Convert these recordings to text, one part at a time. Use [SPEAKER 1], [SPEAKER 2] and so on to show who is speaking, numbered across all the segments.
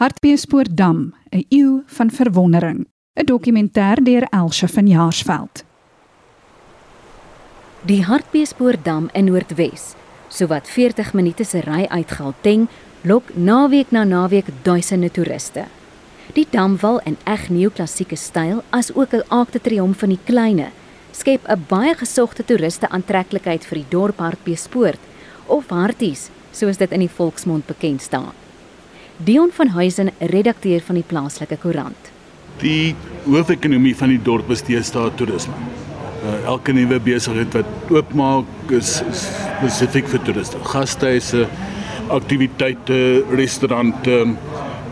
[SPEAKER 1] Hartbeespoort Dam, 'n eeu van verwondering. 'n Dokumentêr deur Elsje van Jaarsveld.
[SPEAKER 2] Die Hartbeespoortdam in Noordwes, sowat 40 minute se ry uit Gauteng, lok naweek na naweek duisende toeriste. Die damwal in eg neoklassieke styl, asook 'n aakte triomf van die kleine, skep 'n baie gesogte toeriste aantreklikheid vir die dorp Hartbeespoort of Harties, soos dit in die volksmond bekend staan. Dion van Huizen, redakteur van die plaaslike koerant.
[SPEAKER 3] Die hoofekonomie van die dorp is deesdae toerisme. Uh, elke nuwe besigheid wat oopmaak is spesifiek vir toeriste. Gastehuise, aktiwiteite, restaurante,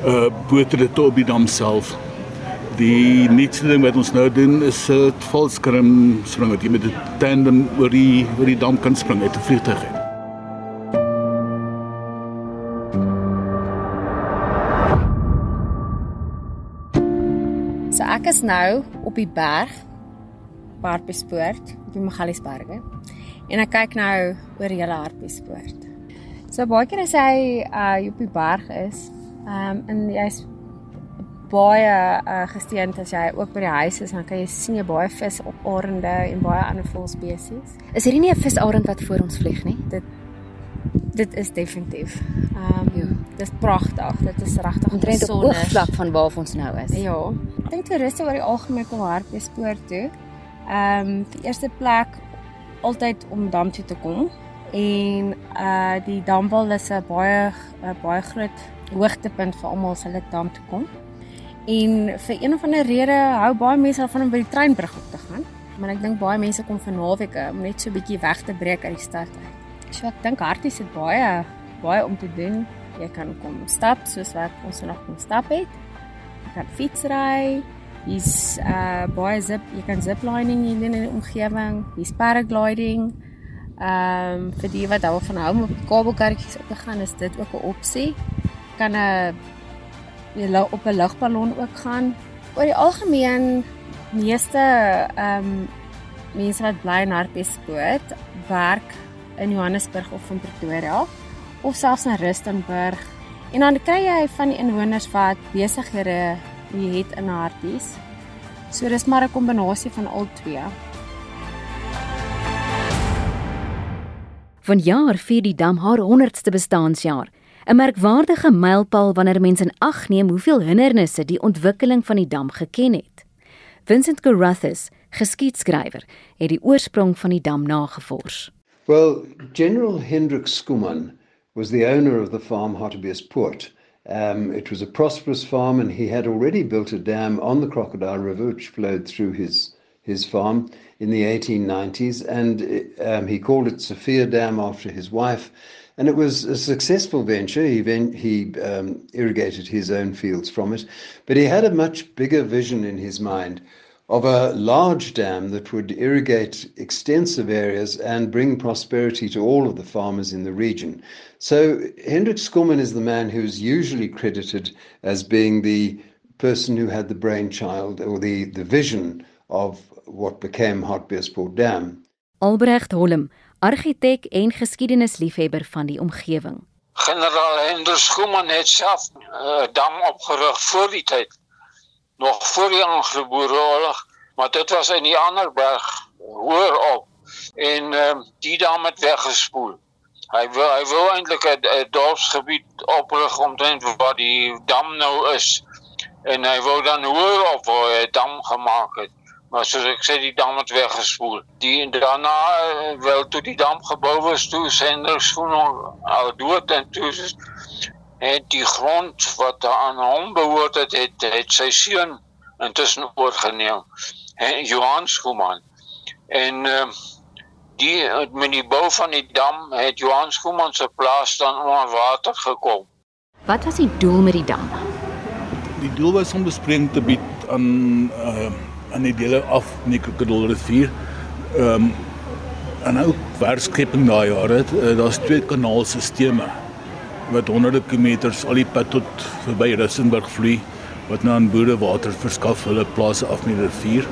[SPEAKER 3] uh bootrit op die dam self. Die nuutste ding wat ons nou doen is 'n uh, valskrim spring wat jy met 'n tandem oor die oor die dam kan spring uit 'n vliegtuig.
[SPEAKER 4] Ek is nou op die berg Hartbeespoort, op die Magaliesberge. En ek kyk nou oor die hele Hartbeespoort. So baie keer as hy uh op die berg is, ehm um, en jy's baie uh gesteend as jy ook by die huis is, dan kan jy sien jy baie vis op arende en baie ander voëlspesies.
[SPEAKER 2] Is hierdie nie 'n visarend wat voor ons vlieg nie?
[SPEAKER 4] Dit dit is definitief. Ehm um, ja. dis pragtig. Dit is regtig
[SPEAKER 2] omtrent op oogvlak van waar ons nou is.
[SPEAKER 4] Ja. Ek dink toeriste oor die algemeen kom Hartbeespoort toe. Ehm um, die eerste plek altyd om dam toe te kom en uh die damwal is 'n baie a baie groot hoogtepunt vir almal as hulle dam toe kom. En vir een of ander rede hou baie mense daarvan om by die treinbrug op te gaan. Maar ek dink baie mense kom vir naweke om net so 'n bietjie weg te breek uit die stad uit. So ek dink Hartie sit baie baie om te doen. Jy kan kom stap soos wat ons nog kom stap het. Jy kan fietsry. Hier's uh baie zip, jy kan ziplining in in die omgewing. Hier's paragliding. Ehm um, vir die wat daarvan hou om op kabelkarretjies op te gaan, is dit ook 'n opsie. Kan 'n jy op 'n lugballon ook gaan. Oor die algemeen meeste ehm um, mense wat bly in Hartbeespoort werk in Johannesburg of in Pretoria of selfs in Rustenburg. En dan kry jy van die inwoners wat besighede het in Harties. So dis maar 'n kombinasie van al twee.
[SPEAKER 2] Vanjaar vier die dam haar 100ste bestaanjaar. 'n Merkwaardige mylpaal wanneer mense in ag neem hoeveel hindernisse die ontwikkeling van die dam geken het. Vincent Carruthers, geskiedskrywer, het die oorsprong van die dam nagevors.
[SPEAKER 5] Well, General Hendrik Skuman was the owner of the farm Hartebeespoort. Um, it was a prosperous farm, and he had already built a dam on the Crocodile River, which flowed through his his farm in the 1890s, and um, he called it Sophia Dam after his wife. And it was a successful venture. He, he um, irrigated his own fields from it, but he had a much bigger vision in his mind of a large dam that would irrigate extensive areas and bring prosperity to all of the farmers in the region. So Hendrik Skorman is the man who's usually credited as being the person who had the brainchild or the, the vision of what became Hartbeespoort Dam.
[SPEAKER 2] Albrecht Holm, argitek en geskiedenisliefhebber van die omgewing.
[SPEAKER 6] Generaal Hendrik Skorman het self 'n uh, dam opgerig voor die tyd nog voor die Anglo-Boereoorlog, maar dit was in die ander berg hoër op en ehm um, die dam het weggespoel. Hy wil hy wil eintlik 'n dorpsgebied oprig omtrent waar die dam nou is en hy wou dan hoër op waar hy dam gemaak het. Maar soos ek sê die dam het weggespoel. Die daarna uh, wel toe die dam gebou is, toe sender skoon al dood en toe en die grond wat aan hom behoort het het, het sy seun intussen oorgeneem. En Johan Skuman en uh, die met die bou van die dam het Johan Skuman se plaas dan onder water gekom.
[SPEAKER 2] Wat was die doel met die dam?
[SPEAKER 3] Die doel was om bespreking te bied aan uh, aan die dele af die Krokodil rivier. Ehm um, en ook werkskepping daai jare. Uh, daar's twee kanaalstelsels wat honderde kilometers al die pad tot verby Rissenburg vloei wat nou aan boere water verskaf hulle plase af met die rivier.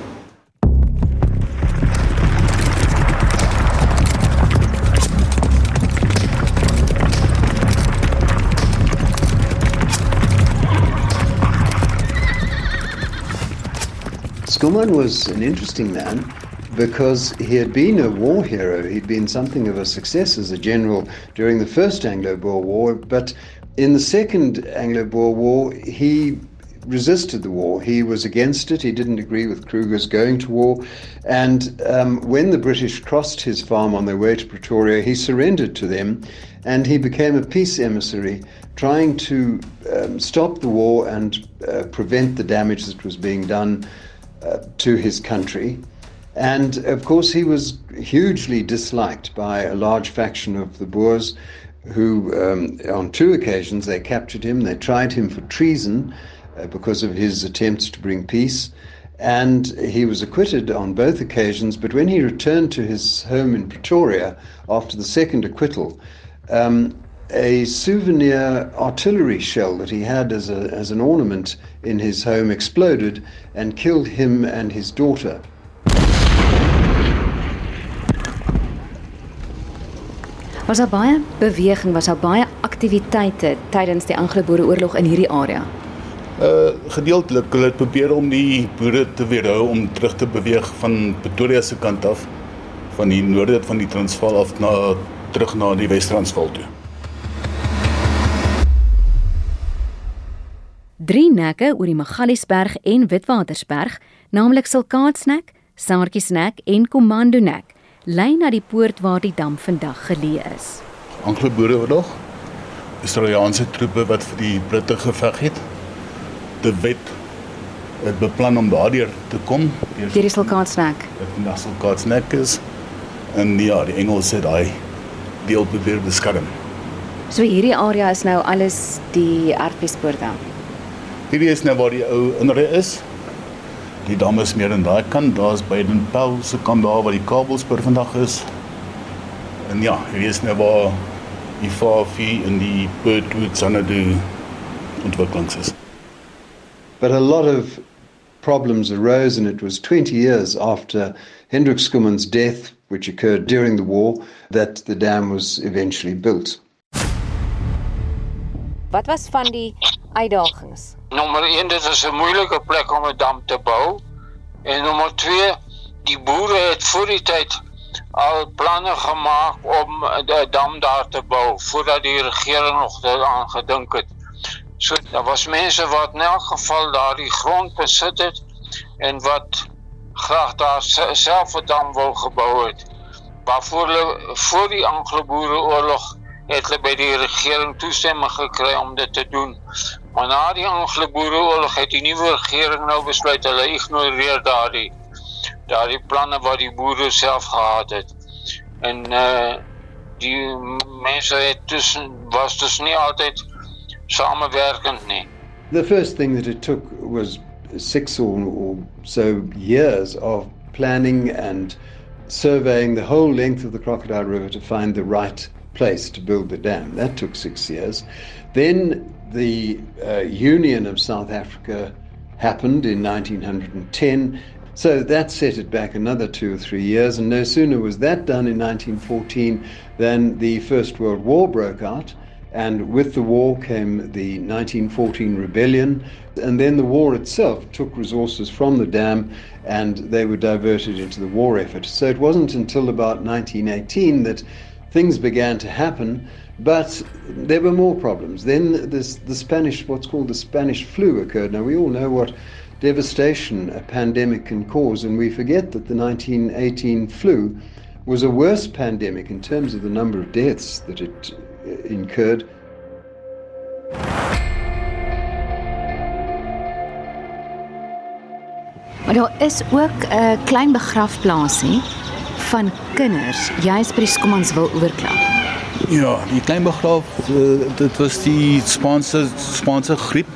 [SPEAKER 5] Skillman was an interesting man. Because he had been a war hero. He'd been something of a success as a general during the First Anglo Boer War, but in the Second Anglo Boer War, he resisted the war. He was against it. He didn't agree with Kruger's going to war. And um, when the British crossed his farm on their way to Pretoria, he surrendered to them and he became a peace emissary, trying to um, stop the war and uh, prevent the damage that was being done uh, to his country. And of course, he was hugely disliked by a large faction of the Boers who, um, on two occasions, they captured him. They tried him for treason uh, because of his attempts to bring peace. And he was acquitted on both occasions. But when he returned to his home in Pretoria after the second acquittal, um, a souvenir artillery shell that he had as, a, as an ornament in his home exploded and killed him and his daughter.
[SPEAKER 2] Was daar baie beweging, was daar baie aktiwiteite tydens die Anglo-Boereoorlog in hierdie area?
[SPEAKER 3] Uh gedeeltelik hulle het probeer om die boere te weerhou om terug te beweeg van Pretoria se kant af van die noorde van die Transvaal af na terug na die Wes-Transvaal toe.
[SPEAKER 2] Drie nekke oor die Magaliesberg en Witwatersberg, naamlik Silkaatsnek, Saartjiesnek en Komando nek, lei na die poort waar die dam vandag geleë is.
[SPEAKER 3] Anglo-Boereoorlog. Australiese troepe wat vir die Britte geveg het. De Wet het beplan om daardeur te kom.
[SPEAKER 2] Deur die Silkaatsnek.
[SPEAKER 3] Dit die Silkaatsnek is en ja, die Engelse het daai deel probeer beskerm.
[SPEAKER 2] So hierdie area is nou alles die Aardbespoortdam.
[SPEAKER 3] Hierdie is nou waar die ou inry is. Die dam is meer aan daai kant, daar's by den Paul se kant daar waar die kabelspoor vandag is. En ja, hier is nou waar die Fafi in die Pertwood Sanadu ontwikkelings is.
[SPEAKER 5] But a lot of problems arose and it was 20 years after Hendrik Skumman's death which occurred during the war that the dam was eventually built.
[SPEAKER 2] Wat was van die uitdagings?
[SPEAKER 6] Nommer 1 dit is 'n moeilike plek om 'n dam te bou. En nommer 2 die boere het voor die tyd al planne gemaak om 'n dam daar te bou voordat die regering nog daaraan gedink het. So daar was mense wat in elk geval daardie grond besit het en wat graag daar self 'n dam wou gebou het. Waarvoor hulle voor die Anglo-Boereoorlog het hulle by die regering toestemming gekry om dit te doen. Maar na die Anglo-Boereoorlog het die nuwe regering nou besluit hulle ignoreer daardie daardie planne wat die boere self gehad het. En uh die mense het tussen was dus nie altyd samewerkend nie.
[SPEAKER 5] The first thing that it took was six or, or so years of planning and surveying the whole length of the Crocodile River to find the right place to build the dam. That took six years. Then the uh, Union of South Africa happened in 1910. So that set it back another two or three years. And no sooner was that done in 1914 than the First World War broke out. And with the war came the 1914 rebellion. And then the war itself took resources from the dam and they were diverted into the war effort. So it wasn't until about 1918 that things began to happen, but there were more problems. Then this, the Spanish, what's called the Spanish flu occurred. Now we all know what devastation a pandemic can cause, and we forget that the 1918 flu was a worse pandemic in terms of the number of deaths that it incurred.
[SPEAKER 2] Maar daar is ook 'n uh, klein begrafplaasie van kinders juis by die Skommanswil oorklap.
[SPEAKER 3] Ja, die klein begraaf uh, dit was die Spaanse Spaanse griep.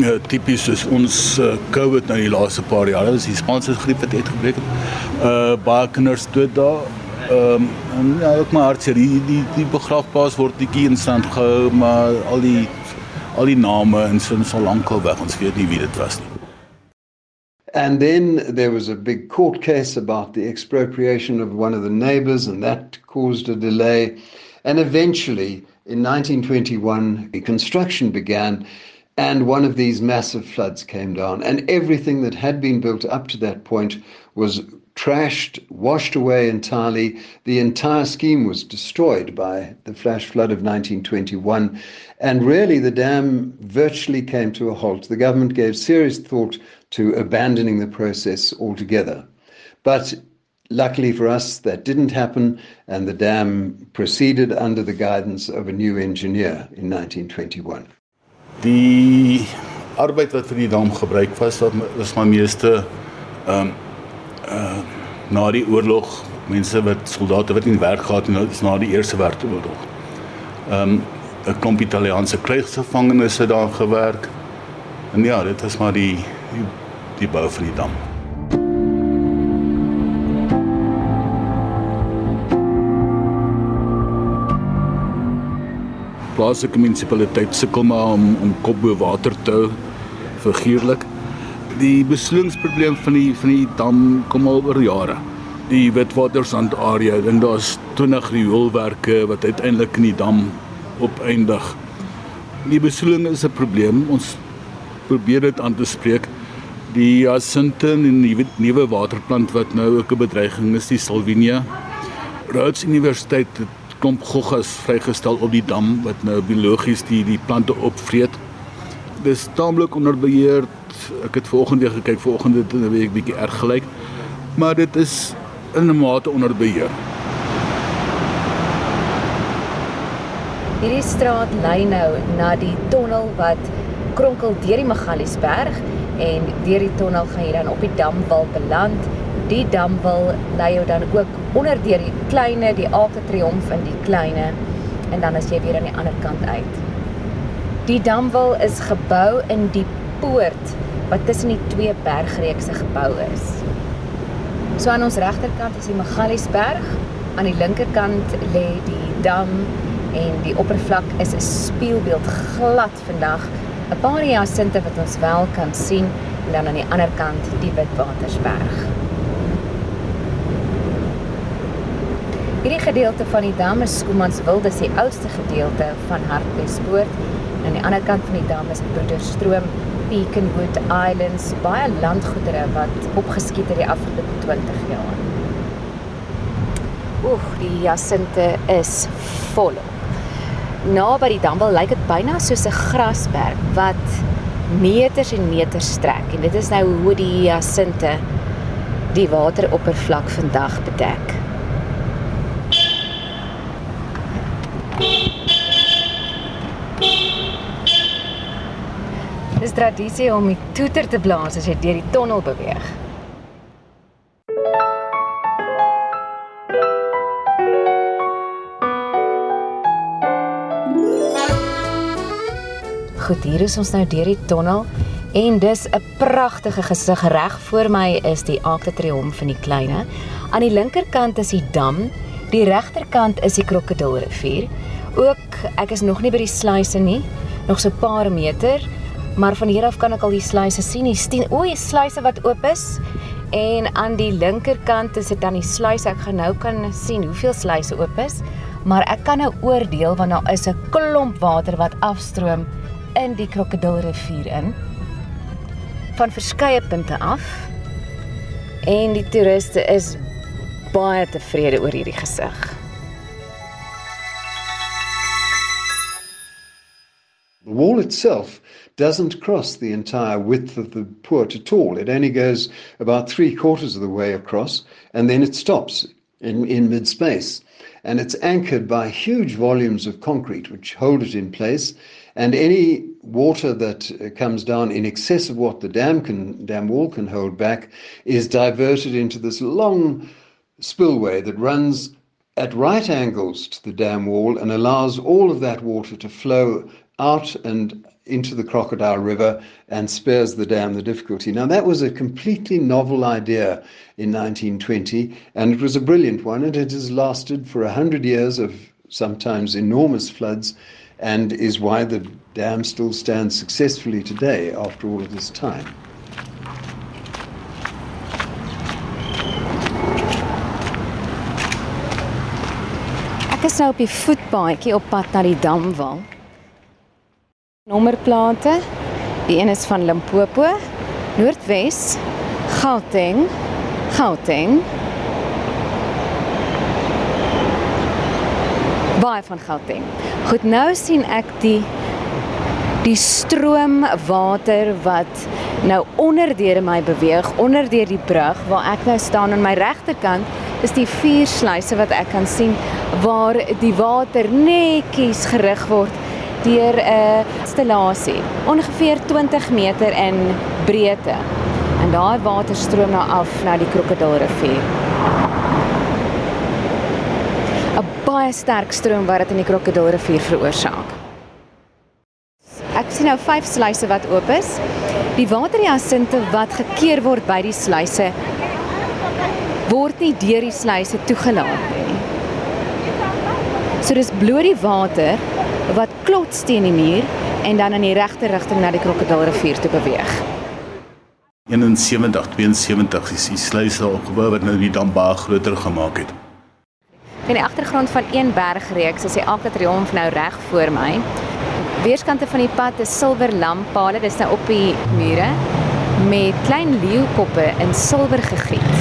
[SPEAKER 3] Ja, tipies is ons uh, COVID nou die laaste paar jare, dis die Spaanse griep wat uitgebreek het. Uh baie kinders dood daar. Um, en ja, ook maar hartseer. Die die die begrafplaas word bietjie in stand gehou, maar al die al die name en sin so lankal weg. Ons weet nie wie dit was nie.
[SPEAKER 5] And then there was a big court case about the expropriation of one of the neighbors, and that caused a delay. And eventually, in 1921, the construction began. and one of these massive floods came down, and everything that had been built up to that point was trashed, washed away entirely. The entire scheme was destroyed by the flash flood of 1921, and really the dam virtually came to a halt. The government gave serious thought to abandoning the process altogether. But luckily for us, that didn't happen, and the dam proceeded under the guidance of a new engineer in 1921.
[SPEAKER 3] Die arbeid wat vir die dam gebruik was, was maar meeste ehm um, uh na die oorlog, mense wat soldate wat nie werk gehad het nou na die Eerste Wêreldoorlog. Ehm um, 'n klomp Italiaanse krygsgevangenes het daar gewerk. En ja, dit is maar die die, die bou van die dam. plaaslike munisipaliteit sukkel maar om om kop bo water te hou figuurlik. Die besloeingsprobleem van die van die dam kom al oor jare. Die witwatersand area, dink daar's 20 rioolwerke wat uiteindelik in die dam opeindig. Die besloeiing is 'n probleem. Ons probeer dit aan te spreek. Die Jacinta en die nuwe waterplant wat nou ook 'n bedreiging is, die Salvinia. Rhodes Universiteit het klomp goggas vrygestel op die dam wat nou biologies die die plante opvreet. Dis taamlik onder beheer. Ek het vanoggend weer gekyk, vanoggend het dit 'n week bietjie erg gelyk. Maar dit is in 'n mate onder beheer.
[SPEAKER 2] Hierdie straat lei nou na die tonnel wat kronkel deur die Magaliesberg en deur die tonnel gaan jy dan op die damwal beland die dam wil lei jou dan ook onder deur die kleine die Arc de Triomphe in die kleine en dan as jy weer aan die ander kant uit. Die damwal is gebou in die poort wat tussen die twee bergreekse gebou is. So aan ons regterkant is die Magaliesberg, aan die linkerkant lê die dam en die oppervlak is 'n spieelbeeld glad vandag. 'n Paar jasinte wat ons wel kan sien en dan aan die ander kant die Witwatersberg. Hierdie gedeelte van die dam is Skoomanswil, dis die oudste gedeelte van Hartbeespoort. Aan die ander kant van die dam is Broederstroom, Peakenwood Islands, baie landgoedere wat opgeskiet het die afgelope 20 jaar. Oeg, die Jacinte is volop. Na by die dam wil lyk dit byna soos 'n grasberg wat meters en meters strek en dit is nou hoe die Jacinte die wateroppervlak vandag bedek. Dis tradisie om die toeter te blaas as jy deur die tonnel beweeg. Goed, hier is ons nou deur die tonnel en dis 'n pragtige gesig reg voor my is die Arc de Triomphe van die kleine. Aan die linkerkant is die dam, die regterkant is die Krokodilrivier. Ook ek is nog nie by die sluise nie, nog so 'n paar meter, maar van hier af kan ek al die sluise sien. Hier sien o, die sluise wat oop is. En aan die linkerkant is dit dan die sluise. Ek gaan nou kan sien hoeveel sluise oop is, maar ek kan nou oordeel want daar is 'n klomp water wat afstroom in die Krokodilrivier in van verskeie punte af. En die toeriste is baie tevrede oor hierdie gesig.
[SPEAKER 5] The wall itself doesn't cross the entire width of the port at all. It only goes about three quarters of the way across and then it stops in, in mid space. And it's anchored by huge volumes of concrete which hold it in place. And any water that uh, comes down in excess of what the dam can dam wall can hold back is diverted into this long spillway that runs at right angles to the dam wall and allows all of that water to flow out and into the Crocodile River and spares the dam the difficulty. Now, that was a completely novel idea in 1920, and it was a brilliant one, and it has lasted for a 100 years of sometimes enormous floods and is why the dam still stands successfully today after all of this time.
[SPEAKER 2] Ek is nou op die voetpaadjie op pad na die damwal. Nommerplate Die een is van Limpopo, Noordwes, Gauteng, Gauteng. Baie van Gauteng. Goed, nou sien ek die die stroom water wat nou onderdeur my beweeg, onderdeur die brug waar ek nou staan aan my regterkant is die vier sluise wat ek kan sien waar die water netjies gerig word deur 'n installasie ongeveer 20 meter in breedte. En daai water stroom nou af na die Krokodilrivier. 'n Baie sterk stroom wat dit in die Krokodilrivier veroorsaak. Ek sien nou vyf sluise wat oop is. Die waterjassinte wat gekeer word by die sluise word nie deur die sluise toegelaat nie. So dis bloot die water wat klots teen die muur en dan in die regte rigting na die Krokodilrivier toe beweeg.
[SPEAKER 3] 71 72 is die sluise opgebou wat nou die dam baie groter gemaak het.
[SPEAKER 2] In die agtergrond van een bergreeks is die Arc de Triomphe nou reg voor my. Weerskante van die pad is silwer lamppale, dis nou op die mure met klein leeukoppe in silwer gegiet.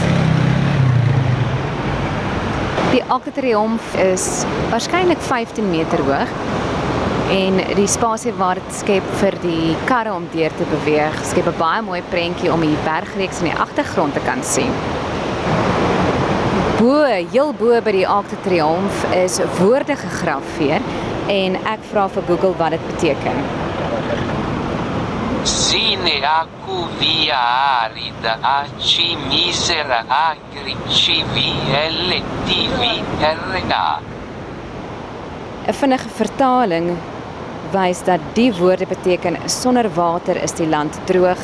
[SPEAKER 2] Die Arc de Triomphe is waarskynlik 15 meter hoog en die spasie waar dit skep vir die karre om deur te beweeg, skep 'n baie mooi prentjie om die bergreeks in die agtergrond te kan sien. Bo, heel bo by die Arc de Triomphe is woorde gegraveer en ek vra vir Google wat dit beteken.
[SPEAKER 7] Sine aku via arida aci misera agri civi LTV RK.
[SPEAKER 2] 'n Vinnige vertaling wys dat die woorde beteken sonder water is die land droog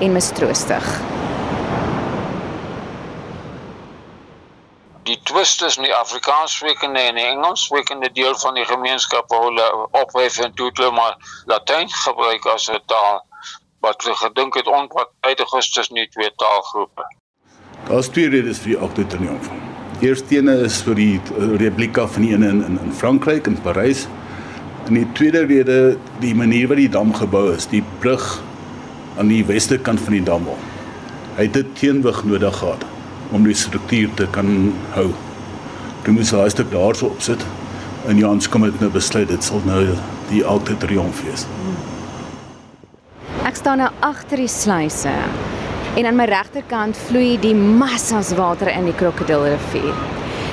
[SPEAKER 2] en mistroostig.
[SPEAKER 6] Die twist is in die Afrikaans sprekende en die Engels sprekende deel van die gemeenskap waar hulle ophef en toe hulle maar Latyn gebruik as 'n taal wat hulle gedink het onpartydig is tussen die twee taalgroepe.
[SPEAKER 3] Daar's twee redes vir die Arc de Triomphe. Eerste ene is vir die eh, replika van die ene in in, in Frankryk in Parys. En die tweede rede, die manier wat die dam gebou is, die brug aan die weste kant van die dam. Hy het dit teenwig nodig gehad om die struktuur te kan hou. Toe moes hy stuk daarso opsit en Jans kom dit nou besluit dit sal nou die Arc de Triomphe wees.
[SPEAKER 2] Ek staan nou agter die sluise en aan my regterkant vloei die massas water in die Krokodilrivier.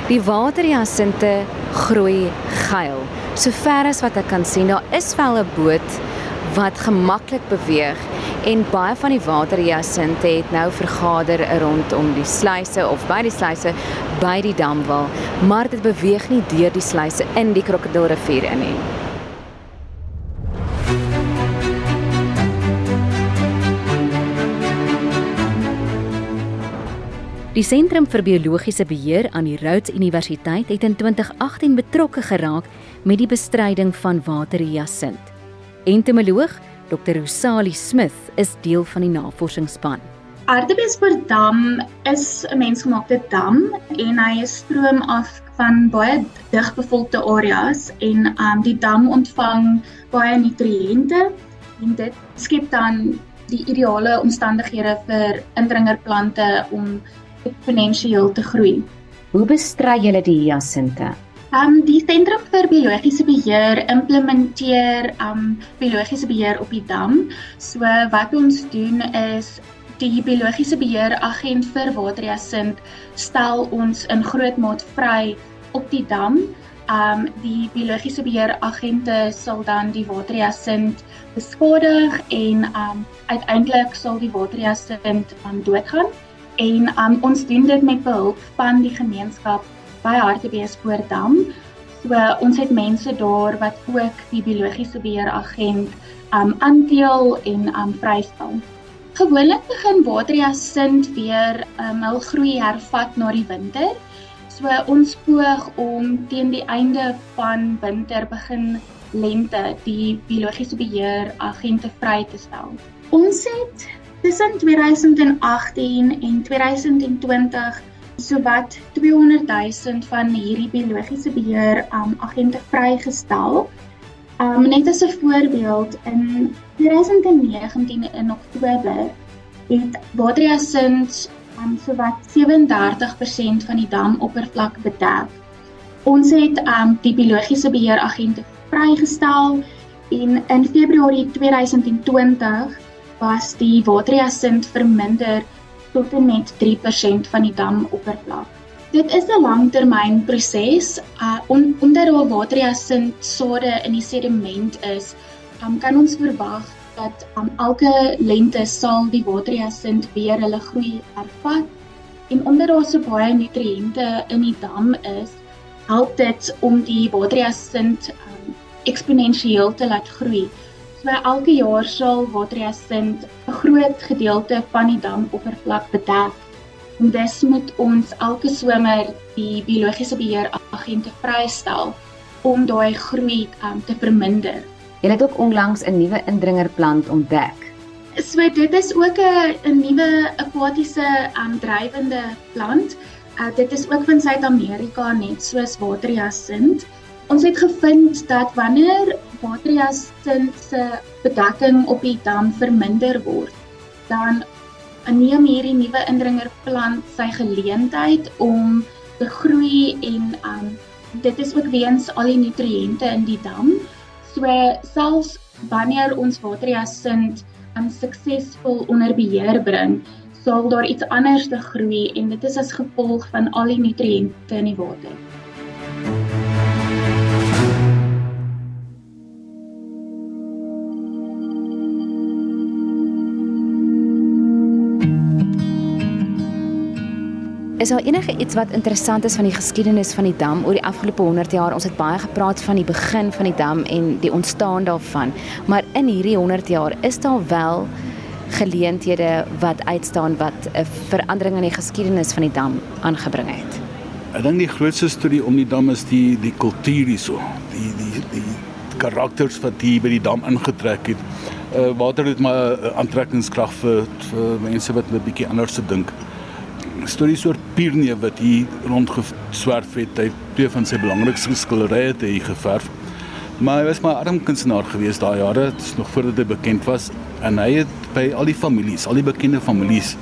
[SPEAKER 2] Die waterjasinte groei geil. Sover as wat ek kan sien, daar is wel 'n boot wat gemaklik beweeg en baie van die waterjasinte het nou vergader rondom die sluise of by die sluise by die damwal, maar dit beweeg nie deur die sluise in die Krokodilrivier in nie.
[SPEAKER 8] Die Sentrum vir Biologiese Beheer aan die Rhodes Universiteit het in 2018 betrokke geraak met die bestryding van waterhyassint. Entomoloog Dr. Rosali Smith is deel van die navorsingsspan.
[SPEAKER 9] Aardebeespoortdam is 'n mensgemaakte dam en hy stroom af van baie digbevolkte areas en um die dam ontvang baie nutriënte en dit skep dan die ideale omstandighede vir indringerplante om eksponensieel te groei.
[SPEAKER 2] Hoe bestry julle die hyasinte?
[SPEAKER 9] Um die Sentrum vir Biologiese Beheer implementeer um biologiese beheer op die dam. So wat ons doen is die biologiese beheer agent vir waterhyasint stel ons in groot maat vry op die dam. Um die biologiese beheer agente sal dan die waterhyasint beskadig en um uiteindelik sal die waterhyasint um doodgaan en um, ons doen dit met behulp van die gemeenskap by Hartbeespoortdam. So ons het mense daar wat ook die biologiese beheeragent um aandeel en um vrystel. Gewoonlik begin waterjasint weer um hul groei hervat na die winter. So ons poog om teen die einde van winter begin lente die biologiese beheeragente vry te stel. Ons het Tussen 2018 en 2020 sowat 200 000 van hierdie biologiese beheer um agente vrygestel. Um net as 'n voorbeeld in 2019 in Oktober het Waterjasint um sowat 37% van die damoppervlak bedek. Ons het um die biologiese beheeragente vrygestel en in Februarie 2020 was die waterjasint verminder tot en met 3% van die damoppervlak. Dit is 'n langtermynproses. Uh on, omdat daar waterjasint sade in die sediment is, um, kan ons verwag dat um, elke lente sal die waterjasint weer hulle groei hervat. En omdat daar so baie nutriënte in die dam is, help dit om die waterjasint um, eksponensieel te laat groei. So elke jaar sal waterjasint 'n groot gedeelte van die damoppervlak bedek. En dis moet ons elke somer die biologiese beheeragente vrystel om daai groei um, te verminder.
[SPEAKER 2] Jy het ook onlangs 'n nuwe indringerplant ontdek.
[SPEAKER 9] So dit is ook 'n nuwe akwatiese um, drywende plant. Uh, dit is ook van Suid-Amerika net soos waterjasint. Ons het gevind dat wanneer waterjasint se bedekking op die dam verminder word, dan neem hierdie nuwe indringerplant sy geleentheid om te groei en um dit is ook weens al die nutriënte in die dam. So selfs wanneer ons waterjasint um suksesvol onder beheer bring, sal daar iets anders te groei en dit is as gevolg van al die nutriënte in die water.
[SPEAKER 2] Is daar enige iets wat interessant is van die geskiedenis van die dam oor die afgelope 100 jaar? Ons het baie gepraat van die begin van die dam en die ontstaan daarvan. Maar in hierdie 100 jaar is daar wel geleenthede wat uitstaan wat 'n verandering in die geskiedenis van die dam aangebring het.
[SPEAKER 3] Ek dink die grootste storie om die dam is die die kultuur hierso. Die die die karakters wat hier by die dam ingetrek het. Uh water het maar 'n aantrekkingskrag vir, vir mense wat 'n bietjie anders te dink stories oor Pierne wat hier rondgeswerf het. Hy twee van sy belangrikste skilderye het hy geverf. Maar hy was maar arm kunstenaar gewees daai jare, dit is nog voordat hy bekend was en hy het by al die families, al die bekende families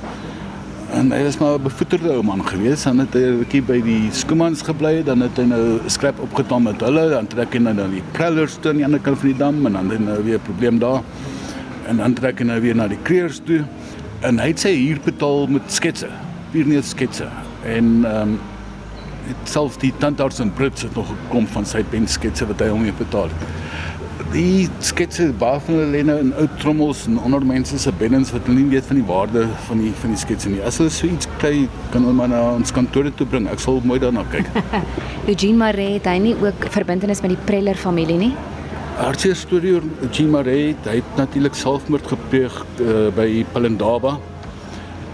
[SPEAKER 3] en hy was maar 'n bevoeterde ou man gewees. Dan het hy 'n bietjie by die Skoomans gebly, dan het hy nou 'n skrap opgetom met hulle, dan trek hy nou na die Prellers toe aan die ander kant van die dam en dan het hy nou weer 'n probleem daar. En dan trek hy nou weer na die Kreers toe en hy het sy huur betaal met sketse Pyrenees sketse en ehm um, het self die tandarts in Brits het nog gekom van sy pensketse wat hy hom mee betaal het. Die sketse baie van hulle lê nou in ou trommels en onder mense se beddens wat hulle nie weet van die waarde van die van die sketse nie. As hulle so iets kry, kan hulle maar na ons kantoor toe bring. Ek sal mooi daarna kyk.
[SPEAKER 2] Eugene Maree het hy nie ook verbintenis met die Preller familie nie?
[SPEAKER 3] Hartseer storie oor Eugene Maree, hy het natuurlik selfmoord gepleeg uh, by Palendaba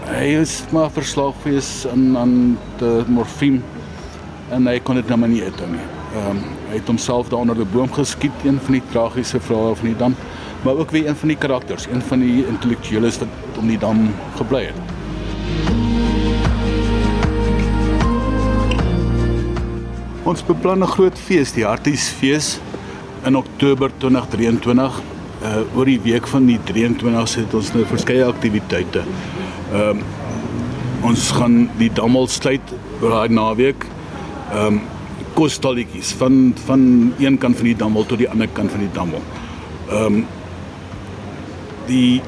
[SPEAKER 3] hy is maar verslaaf gewees aan aan die morfine en hy kon dit nou maar nie eet nie. Ehm um, hy het homself daar onder 'n boom geskiet, een van die tragiese verhale van die dam, maar ook weer een van die karakters, een van die intellektueles wat om die dam gebly het. Ons beplan 'n groot fees, die Hartiesfees in Oktober 2023. Uh oor die week van die 23 het ons nou verskeie aktiwiteite. Ehm um, ons gaan die dammel sluit oor daai naweek. Ehm um, kostalletjies van van een kant van die dammel tot die ander kant van die dammel. Ehm um, die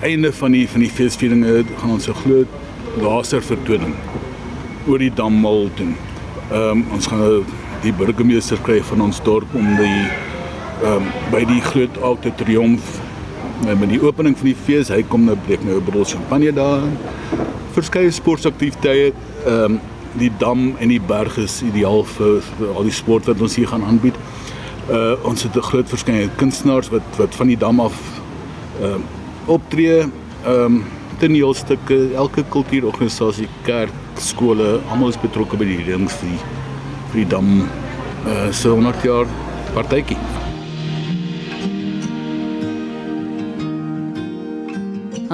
[SPEAKER 3] einde van die van die feesvieringe gaan ons 'n groot laser vertoning oor die dammel doen. Ehm um, ons gaan die burgemeester kry van ons dorp om die ehm um, by die groot alte triomf met die opening van die fees, hy kom nou breek nou 'n bottel champagne daar. Verskeie sportaktiwiteite, ehm um, die dam en die berg is ideaal vir, vir al die sport wat ons hier gaan aanbied. Uh ons het 'n groot verskeidenheid kunstenaars wat wat van die dam af ehm um, optree, ehm um, toneelstukke, elke kultuurorganisasie, kerk, skole, almal is betrokke by die redings vir die, vir die dam uh so 100 jaar partytjie.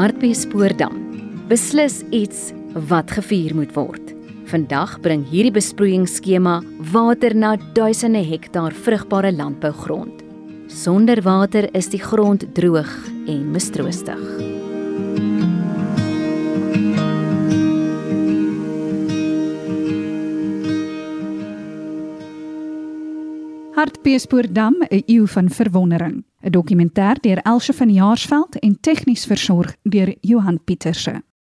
[SPEAKER 2] Hartbeespoortdam. Beslis iets wat gevier moet word. Vandag bring hierdie besproeiingsskema water na duisende hektaar vrugbare landbougrond. Sonder water is die grond droog en mistroostig.
[SPEAKER 1] Hartbeespoortdam, 'n eeu van verwondering. 'n Dokumentêr deur Elsje van Jaarsveld en tegnies versorg deur Johan Pieterse.